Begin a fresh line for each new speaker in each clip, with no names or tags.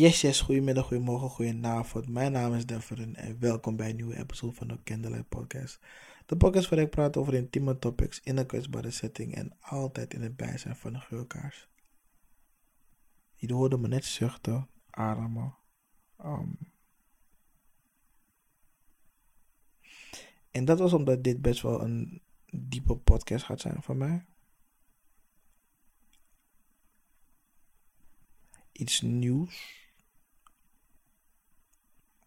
Yes, yes, goedemiddag, goedemorgen, goedenavond. Mijn naam is Deveren en welkom bij een nieuwe episode van de Candlelight Podcast. De podcast waar ik praat over intieme topics in een kwetsbare setting en altijd in het bijzijn van een geurkaars. Je hoorde me net zuchten, ademen. Um, en dat was omdat dit best wel een diepe podcast gaat zijn voor mij. Iets nieuws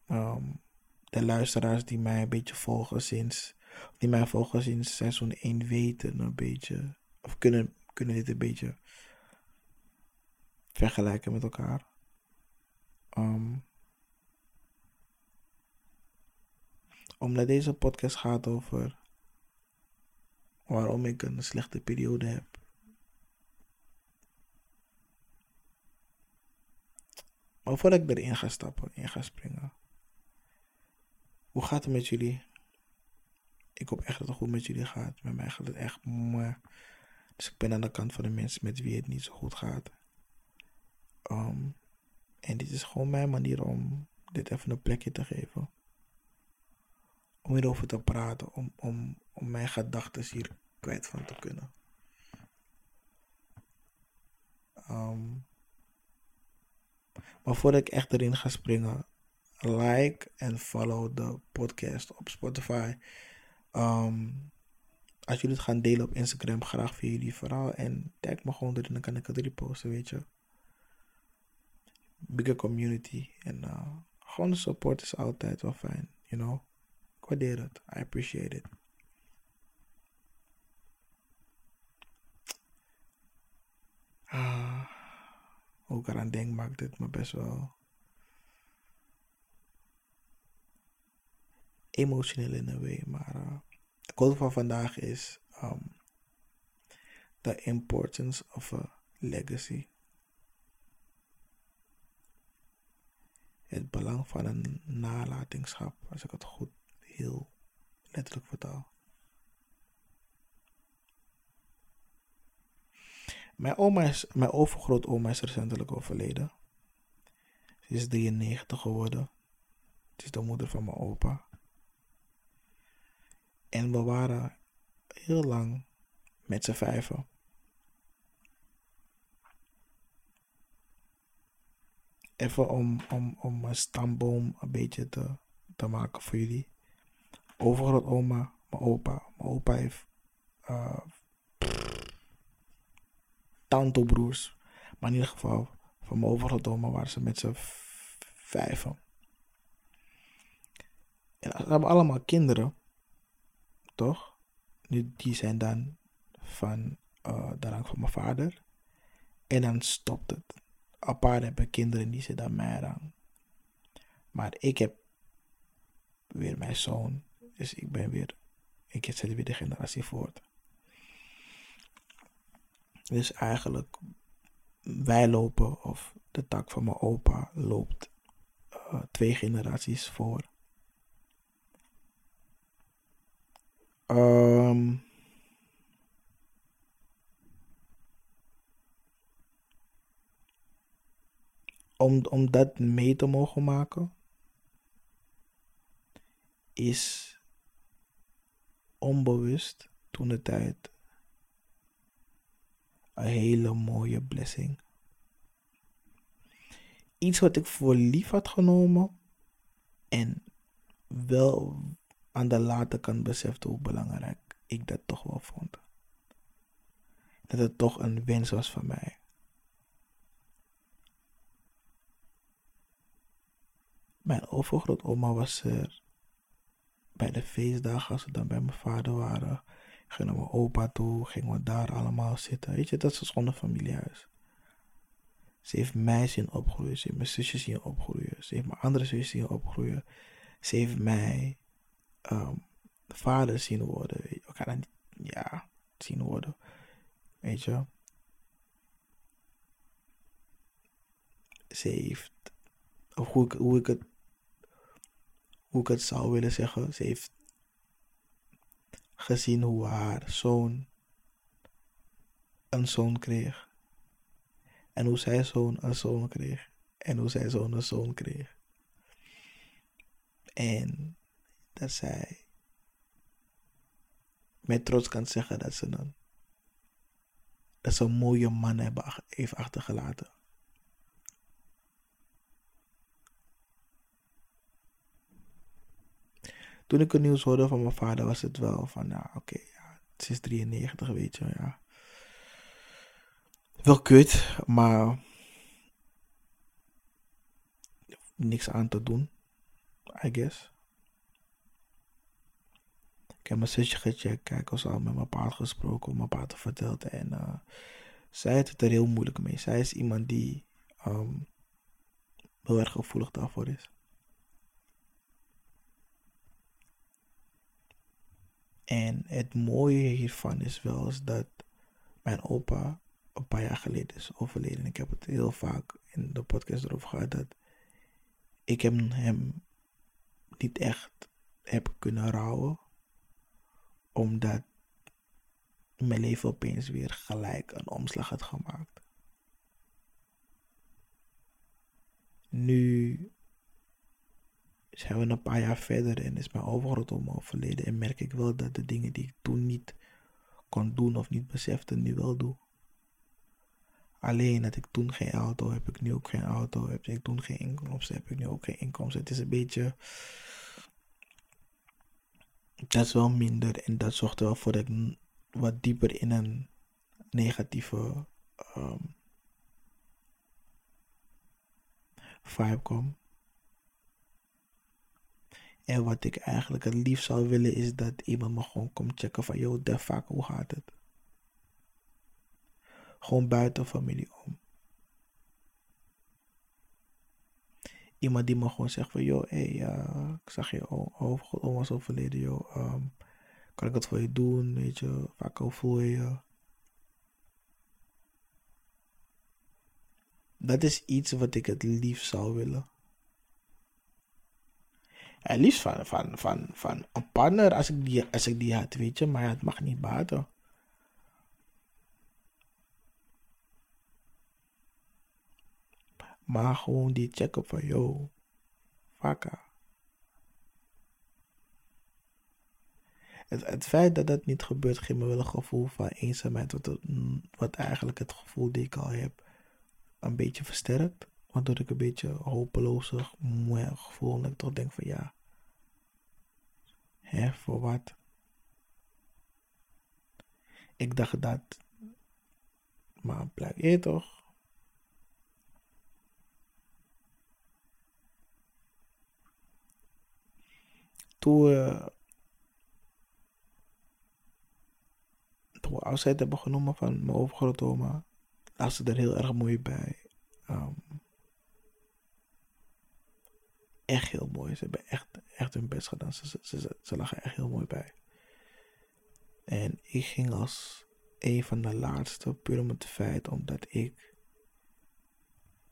Um, de luisteraars die mij een beetje volgen sinds, die mij volgen sinds seizoen 1 weten een beetje, of kunnen, kunnen dit een beetje vergelijken met elkaar. Um, omdat deze podcast gaat over waarom ik een slechte periode heb. Maar voordat ik erin ga stappen, in ga springen. Hoe gaat het met jullie? Ik hoop echt dat het goed met jullie gaat. Met mij gaat het echt mooi. Dus ik ben aan de kant van de mensen met wie het niet zo goed gaat. Ehm, en dit is gewoon mijn manier om dit even een plekje te geven. Om hierover te praten. Om, om, om mijn gedachten hier kwijt van te kunnen. Um, maar voordat ik echt erin ga springen, like en follow de podcast op Spotify. Um, als jullie het gaan delen op Instagram, graag via jullie verhaal. En tag me gewoon erin, dan kan ik het reposten, weet je. Bigger community. En uh, gewoon de support is altijd wel fijn, you know. Ik waardeer het. I appreciate it. Ah, ik eraan denk, maakt dit me best wel emotioneel in een way. Maar uh, de quote van vandaag is um, The importance of a legacy. Het belang van een nalatingschap, als ik het goed heel letterlijk vertaal. Mijn oma is, mijn overgrootoma is recentelijk overleden. Ze is 93 geworden. Het is de moeder van mijn opa. En we waren heel lang met z'n vijven. Even om, om, om een stamboom een beetje te, te maken voor jullie. oma, mijn opa. Mijn opa heeft uh. Maar in ieder geval, van mijn oma waren ze met z'n vijven. En ze hebben allemaal kinderen toch? Die zijn dan van uh, de rang van mijn vader. En dan stopt het. Apart hebben kinderen die zitten aan mijn rang. Maar ik heb weer mijn zoon. Dus ik ben weer, ik zet weer de generatie voort. Dus eigenlijk, wij lopen, of de tak van mijn opa loopt uh, twee generaties voor. Um, om, om dat mee te mogen maken, is onbewust toen de tijd een hele mooie blessing. Iets wat ik voor lief had genomen en wel aan de late kant besefte hoe belangrijk ik dat toch wel vond. Dat het toch een wens was van mij. Mijn overgrootoma was er bij de feestdagen als we dan bij mijn vader waren. Gingen we opa toe, gingen we daar allemaal zitten. Weet je, dat is gewoon een familiehuis. Ze heeft mij zien opgroeien, ze heeft mijn zusjes zien opgroeien, ze heeft mijn andere zusjes zien opgroeien. Ze heeft mij um, vader zien worden. Elkaar ja, zien worden. Weet je. Ze heeft, hoe ik, hoe ik het, hoe ik het zou willen zeggen, ze heeft gezien hoe haar zoon een zoon kreeg. En hoe zij zoon een zoon kreeg. En hoe zij zo'n zoon kreeg. En dat zij met trots kan zeggen dat ze een, dat ze een mooie man hebben, heeft achtergelaten. Toen ik het nieuws hoorde van mijn vader was het wel van, ja, oké, ja, het is 93, weet je, ja. Wel kut, maar niks aan te doen, I guess. Ik heb mijn zusje gecheckt, kijk, ik al met mijn pa gesproken, mijn pa verteld en uh, zij heeft het er heel moeilijk mee. Zij is iemand die um, heel erg gevoelig daarvoor is. En het mooie hiervan is wel eens dat mijn opa een paar jaar geleden is overleden. Ik heb het heel vaak in de podcast erover gehad dat ik hem niet echt heb kunnen rouwen. Omdat mijn leven opeens weer gelijk een omslag had gemaakt. Nu zijn we een paar jaar verder en is mijn overgrootoma overleden. En merk ik wel dat de dingen die ik toen niet kon doen of niet besefte, nu wel doe. Alleen had ik toen geen auto, heb ik nu ook geen auto. Heb ik toen geen inkomsten, heb ik nu ook geen inkomsten. Het is een beetje. Dat is wel minder en dat zorgt wel voor dat ik wat dieper in een negatieve um, vibe kom. En wat ik eigenlijk het liefst zou willen is dat iemand me gewoon komt checken van, joh, de vaak, hoe gaat het? Gewoon buiten familie om. Iemand die me gewoon zegt van, joh, hey, ik zag je oma was overleden, joh. Um, kan ik wat voor je doen, weet je? Vaak hoe voel je Dat is iets wat ik het liefst zou willen. En liefst van, van, van, van een partner als ik, die, als ik die had, weet je. Maar het mag niet baten. Maar gewoon die check-up van, yo, vakka. Het, het feit dat dat niet gebeurt, geeft me wel een gevoel van eenzaamheid. Wat, wat eigenlijk het gevoel die ik al heb, een beetje versterkt. Waardoor ik een beetje hopelozig, moe gevoel. En ik toch denk van ja. Hè, voor wat? Ik dacht dat. Maar blijkt je toch? Toen, toen we afscheid hebben genomen van mijn overgrootoma, lag ze er heel erg mooi bij. Um, echt heel mooi. Ze hebben echt, echt hun best gedaan. Ze, ze, ze, lagen echt heel mooi bij. En ik ging als een van de laatste, puur om het feit omdat ik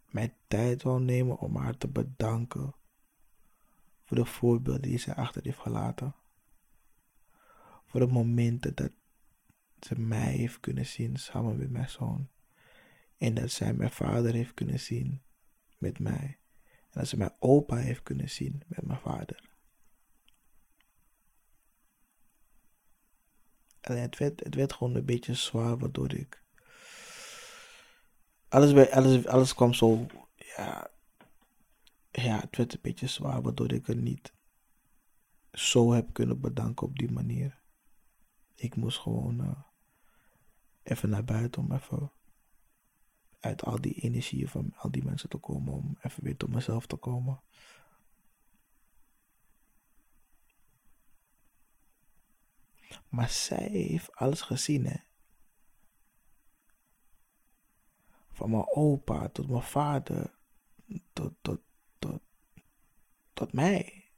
mijn tijd wil nemen om haar te bedanken voor de voorbeelden die ze achter heeft gelaten. Voor de momenten dat ze mij heeft kunnen zien samen met mijn zoon. En dat zij mijn vader heeft kunnen zien met mij. En dat ze mijn opa heeft kunnen zien met mijn vader. En het werd, het werd gewoon een beetje zwaar, waardoor ik. Alles, alles, alles kwam zo. Ja. Ja, het werd een beetje zwaar, waardoor ik het niet zo heb kunnen bedanken op die manier. Ik moest gewoon uh, even naar buiten om even uit al die energieën van al die mensen te komen om even weer tot mezelf te komen. Maar zij heeft alles gezien, hè. Van mijn opa tot mijn vader, tot, tot, tot mij.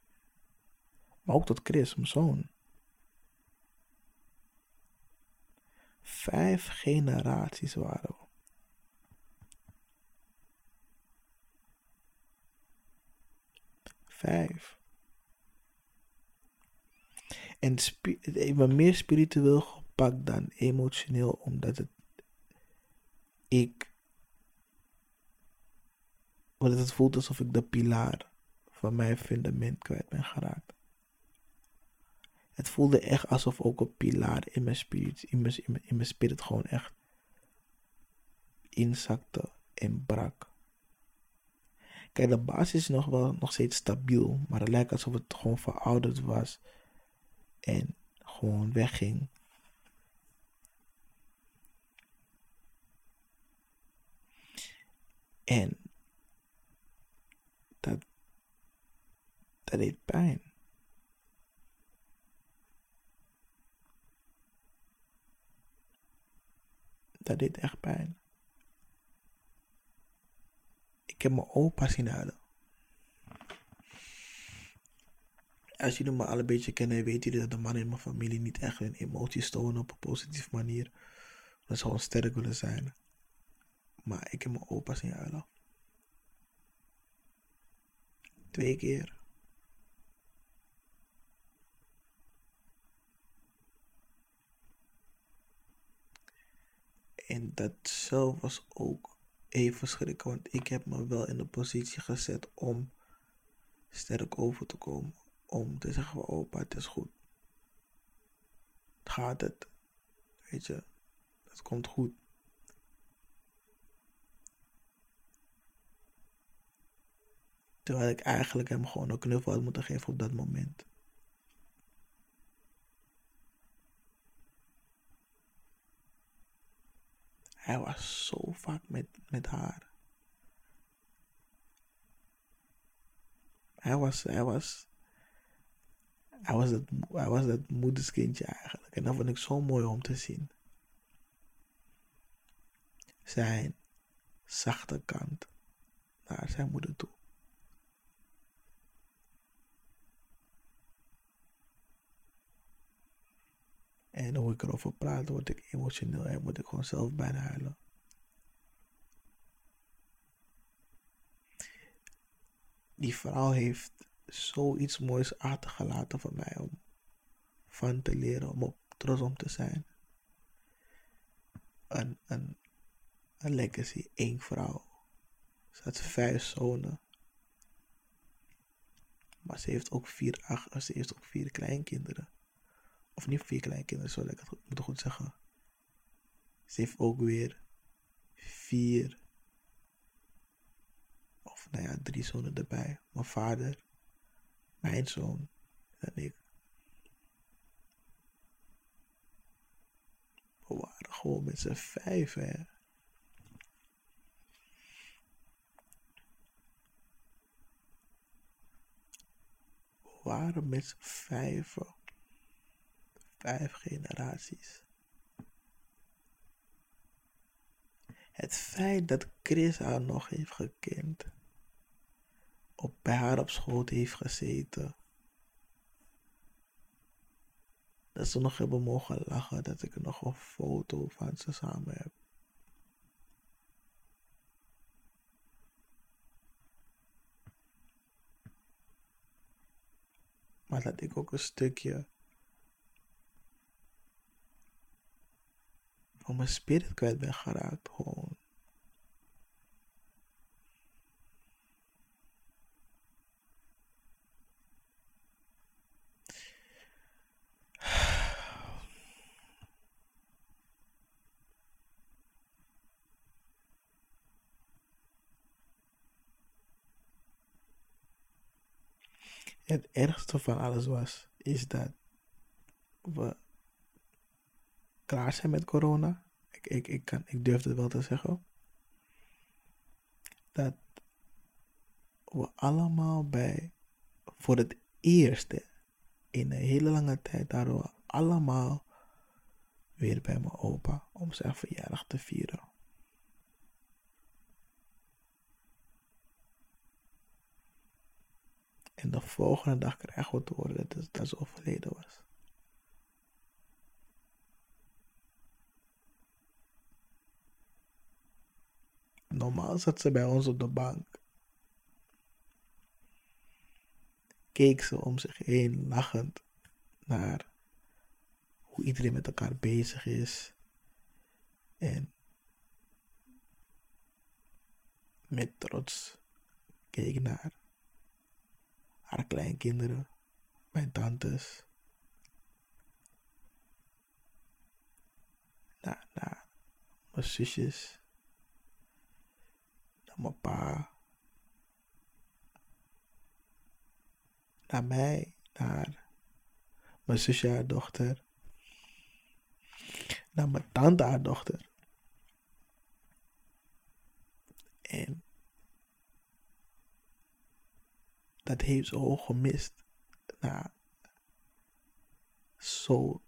Maar ook tot Chris, mijn zoon. Vijf generaties waren. Vijf. En even meer spiritueel gepakt dan emotioneel, omdat het ik Want het voelt alsof ik de pilaar van mijn fundament kwijt ben geraakt. Het voelde echt alsof ook een pilaar in mijn spirit, in mijn, in mijn spirit gewoon echt inzakte en brak. Kijk, de basis is nog wel nog steeds stabiel, maar het lijkt alsof het gewoon verouderd was en gewoon wegging. En dat, dat deed pijn. Dat deed echt pijn. Ik heb mijn opa zien huilen. Als jullie me al een beetje kennen, weten jullie dat de mannen in mijn familie niet echt hun emoties tonen op een positieve manier. Dat ze gewoon sterk willen zijn. Maar ik heb mijn opa zien huilen. Twee keer. En dat zelf was ook even schrikken, want ik heb me wel in de positie gezet om sterk over te komen. Om te zeggen opa, het is goed. Gaat het? Weet je, het komt goed. Terwijl ik eigenlijk hem gewoon een knuffel had moeten geven op dat moment. Hij was zo vaak met, met haar. Hij was, hij was, hij was, dat, hij was dat moederskindje eigenlijk. En dat vond ik zo mooi om te zien. Zijn zachte kant naar zijn moeder toe. En hoe ik erover praat, word ik emotioneel en moet ik gewoon zelf bijna huilen. Die vrouw heeft zoiets moois achtergelaten voor mij om van te leren, om op trots om te zijn. Een, een, legacy, één vrouw. Ze had vijf zonen. Maar ze heeft ook vier, ze heeft ook vier kleinkinderen. Of niet vier kleinkinderen, zo ik het moet goed zeggen. Ze heeft ook weer vier. Of nou ja, drie zonen erbij. Mijn vader, mijn zoon en ik. We waren gewoon met z'n vijf, hè. We waren met z'n vijven vijf generaties. Het feit dat Chris haar nog heeft gekend, op, bij haar op schoot heeft gezeten, dat ze nog hebben mogen lachen, dat ik nog een foto van ze samen heb. Maar dat ik ook een stukje van mijn spirit kwijt ben geraakt. Gewoon. Het ergste van alles was, is dat we klaar zijn met corona. Ik, ik, ik, kan, ik durf het wel te zeggen. Dat we allemaal bij, voor het eerste in een hele lange tijd, waren we allemaal weer bij mijn opa om zijn verjaardag te vieren. En de volgende dag krijgen we te horen dat, dat ze overleden was. Normaal zat ze bij ons op de bank. Keek ze om zich heen lachend naar hoe iedereen met elkaar bezig is. En met trots keek naar haar kleinkinderen, mijn tantes. Naar, naar mijn zusjes. Mijn pa. Naar mij, naar mijn zusje haar dochter. Naar mijn tante haar dochter. En dat heeft ook gemist na zo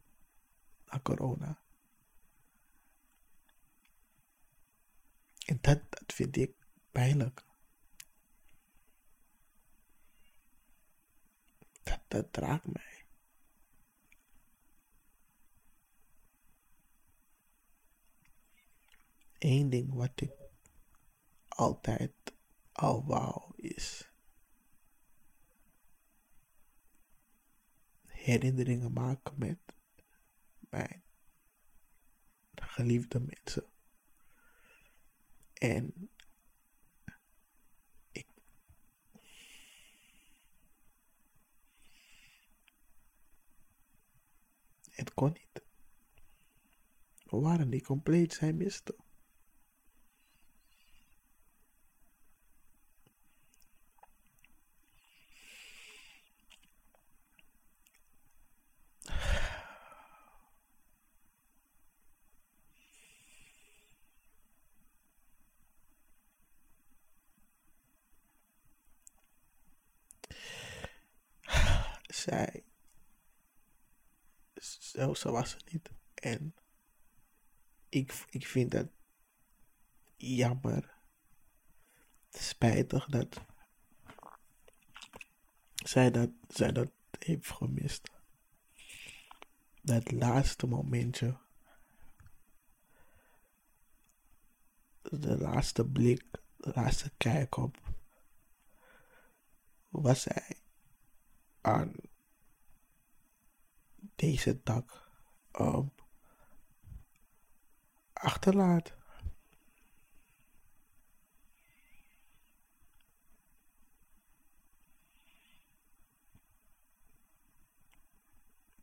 na corona. En dat, dat vind ik pijnlijk. Dat, dat raakt mij. Eén ding wat ik altijd al wou is herinneringen maken met mijn geliefde mensen. En Het kon niet. We waren niet compleet, zij miste. zij. Zo, was het niet. En ik, ik vind dat jammer. Spijtig dat zij dat, zij dat heeft gemist. Dat laatste momentje. De laatste blik, de laatste kijk op. Was zij aan deze dag um, achterlaat.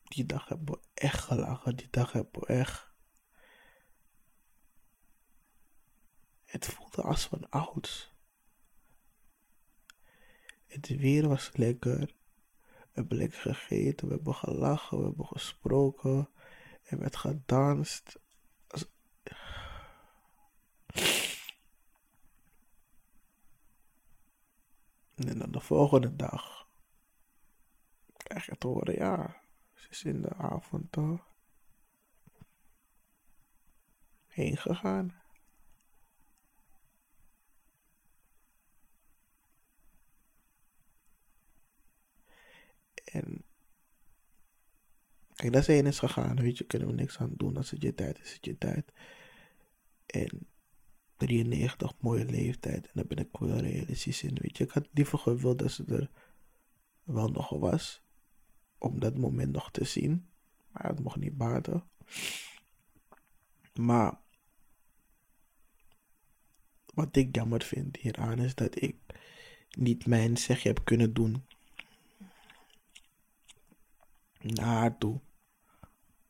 Die dag hebben we echt gelachen. Die dag hebben we echt. Het voelde als van ouds. Het weer was lekker. Hebben lekker gegeten, we hebben gelachen, we hebben gesproken. Er werd gedanst. En dan de volgende dag krijg je te horen, ja, ze is in de avond heen gegaan. En kijk, dat is één is gegaan, weet je, kunnen we niks aan doen. Als het je tijd is, het je tijd. En 93, mooie leeftijd. En dan ben ik wel realistisch in, weet je. Ik had liever gewild dat ze er wel nog was. Om dat moment nog te zien. Maar het mocht niet baten. Maar wat ik jammer vind hieraan is dat ik niet mijn zegje heb kunnen doen naar haar toe.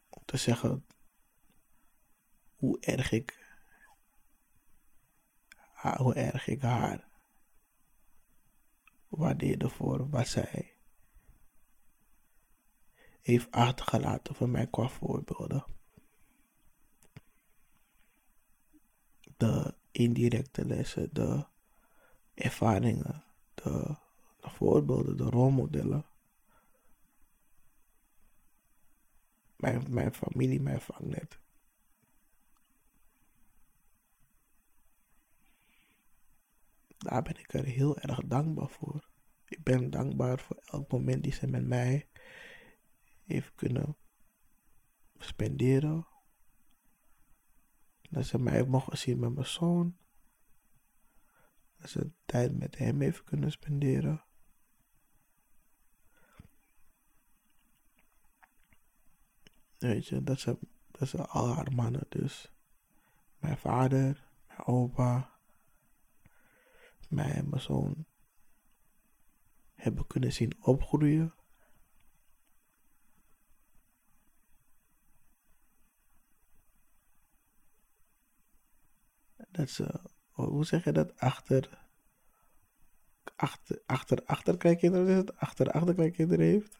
Om te zeggen hoe erg ik, hoe erg ik haar waardeerde voor wat zij heeft achtergelaten voor mij qua voorbeelden. De indirecte lessen, de ervaringen, de, de voorbeelden, de rolmodellen. Mijn, mijn familie, mijn vangnet. Daar ben ik er heel erg dankbaar voor. Ik ben dankbaar voor elk moment die ze met mij heeft kunnen spenderen. Dat ze mij mogen zien met mijn zoon. Dat ze tijd met hem heeft kunnen spenderen. Weet je, dat zijn, dat zijn al haar mannen. Dus mijn vader, mijn opa, mij en mijn zoon hebben kunnen zien opgroeien. Dat ze, hoe zeg je dat? Achter, achter, achter, achterkleinkinderen is het? Achter, achterkleinkinderen heeft.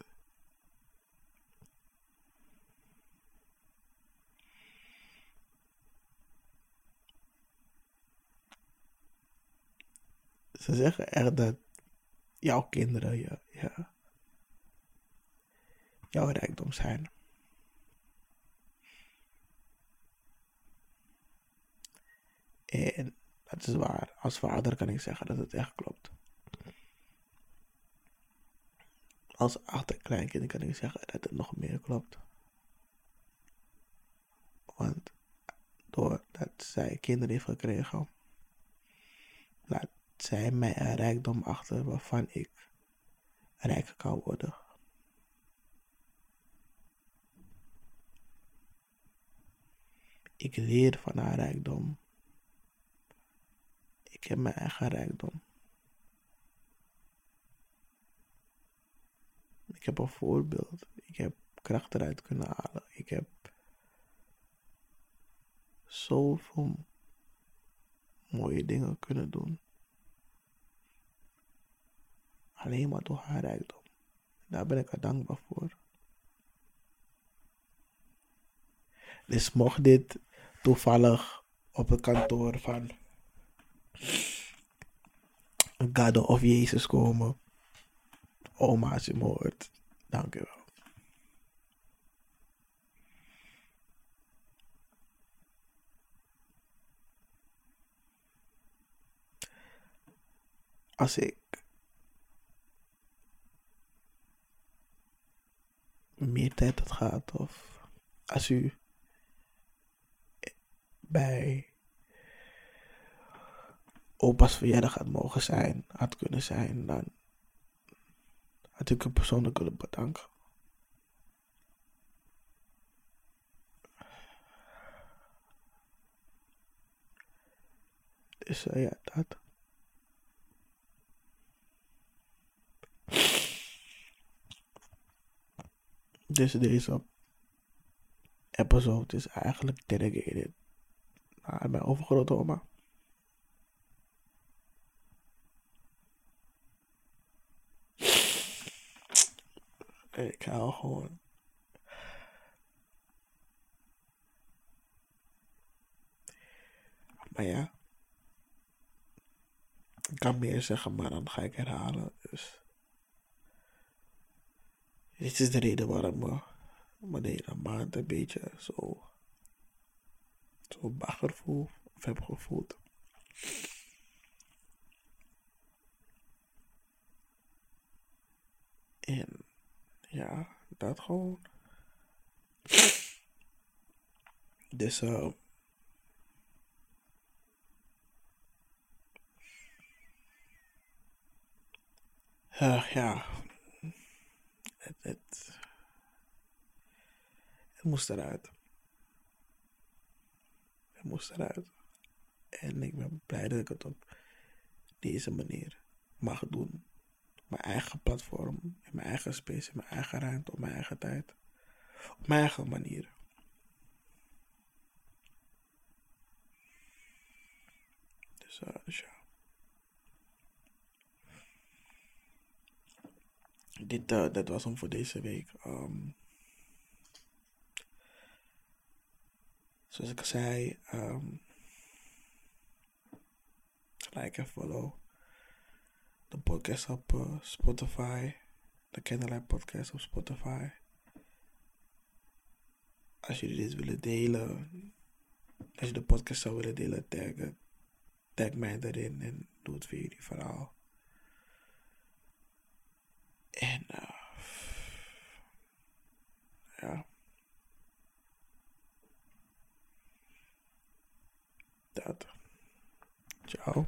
Ze zeggen echt dat jouw kinderen ja, jouw rijkdom zijn. En dat is waar. Als vader kan ik zeggen dat het echt klopt. Als achterkleinkind kan ik zeggen dat het nog meer klopt. Want doordat zij kinderen heeft gekregen, laat zij mij een rijkdom achter waarvan ik rijk kan worden. Ik leer van haar rijkdom. Ik heb mijn eigen rijkdom. Ik heb een voorbeeld. Ik heb kracht eruit kunnen halen. Ik heb zoveel mooie dingen kunnen doen. Alleen maar door haar rijkdom. Daar ben ik haar dankbaar voor. Dus mocht dit toevallig op het kantoor van God of Jezus komen. Oma als je. Dank u wel. Als ik meer tijd had gehad of als u bij opa's verjaardag had mogen zijn, had kunnen zijn, dan had ik hem persoonlijk willen bedanken. Dus uh, ja, dat. Dus deze episode is eigenlijk dedicated aan mijn overgrote oma. Ik hou gewoon. Maar ja. Ik kan meer zeggen, maar dan ga ik herhalen. Dus. Dit is de reden waarom me de hele maand een beetje zo. Zo bagger voel. Of heb gevoeld. En ja, dat gewoon. Dus uh, ja, het, moest eruit. Het moest eruit. En ik ben blij dat ik het op deze manier mag doen mijn eigen platform, in mijn eigen space, in mijn eigen ruimte, op mijn eigen tijd. Op mijn eigen manier. Dus, uh, dus ja. Dit, uh, dat was hem voor deze week. Um, zoals ik zei, um, like en follow de podcast op uh, Spotify. De Candlelight Podcast op Spotify. Als jullie dit willen delen. Als je de podcast zou willen delen, tag, tag mij erin en doe het voor jullie verhaal. En uh, ja. Dat. Ciao.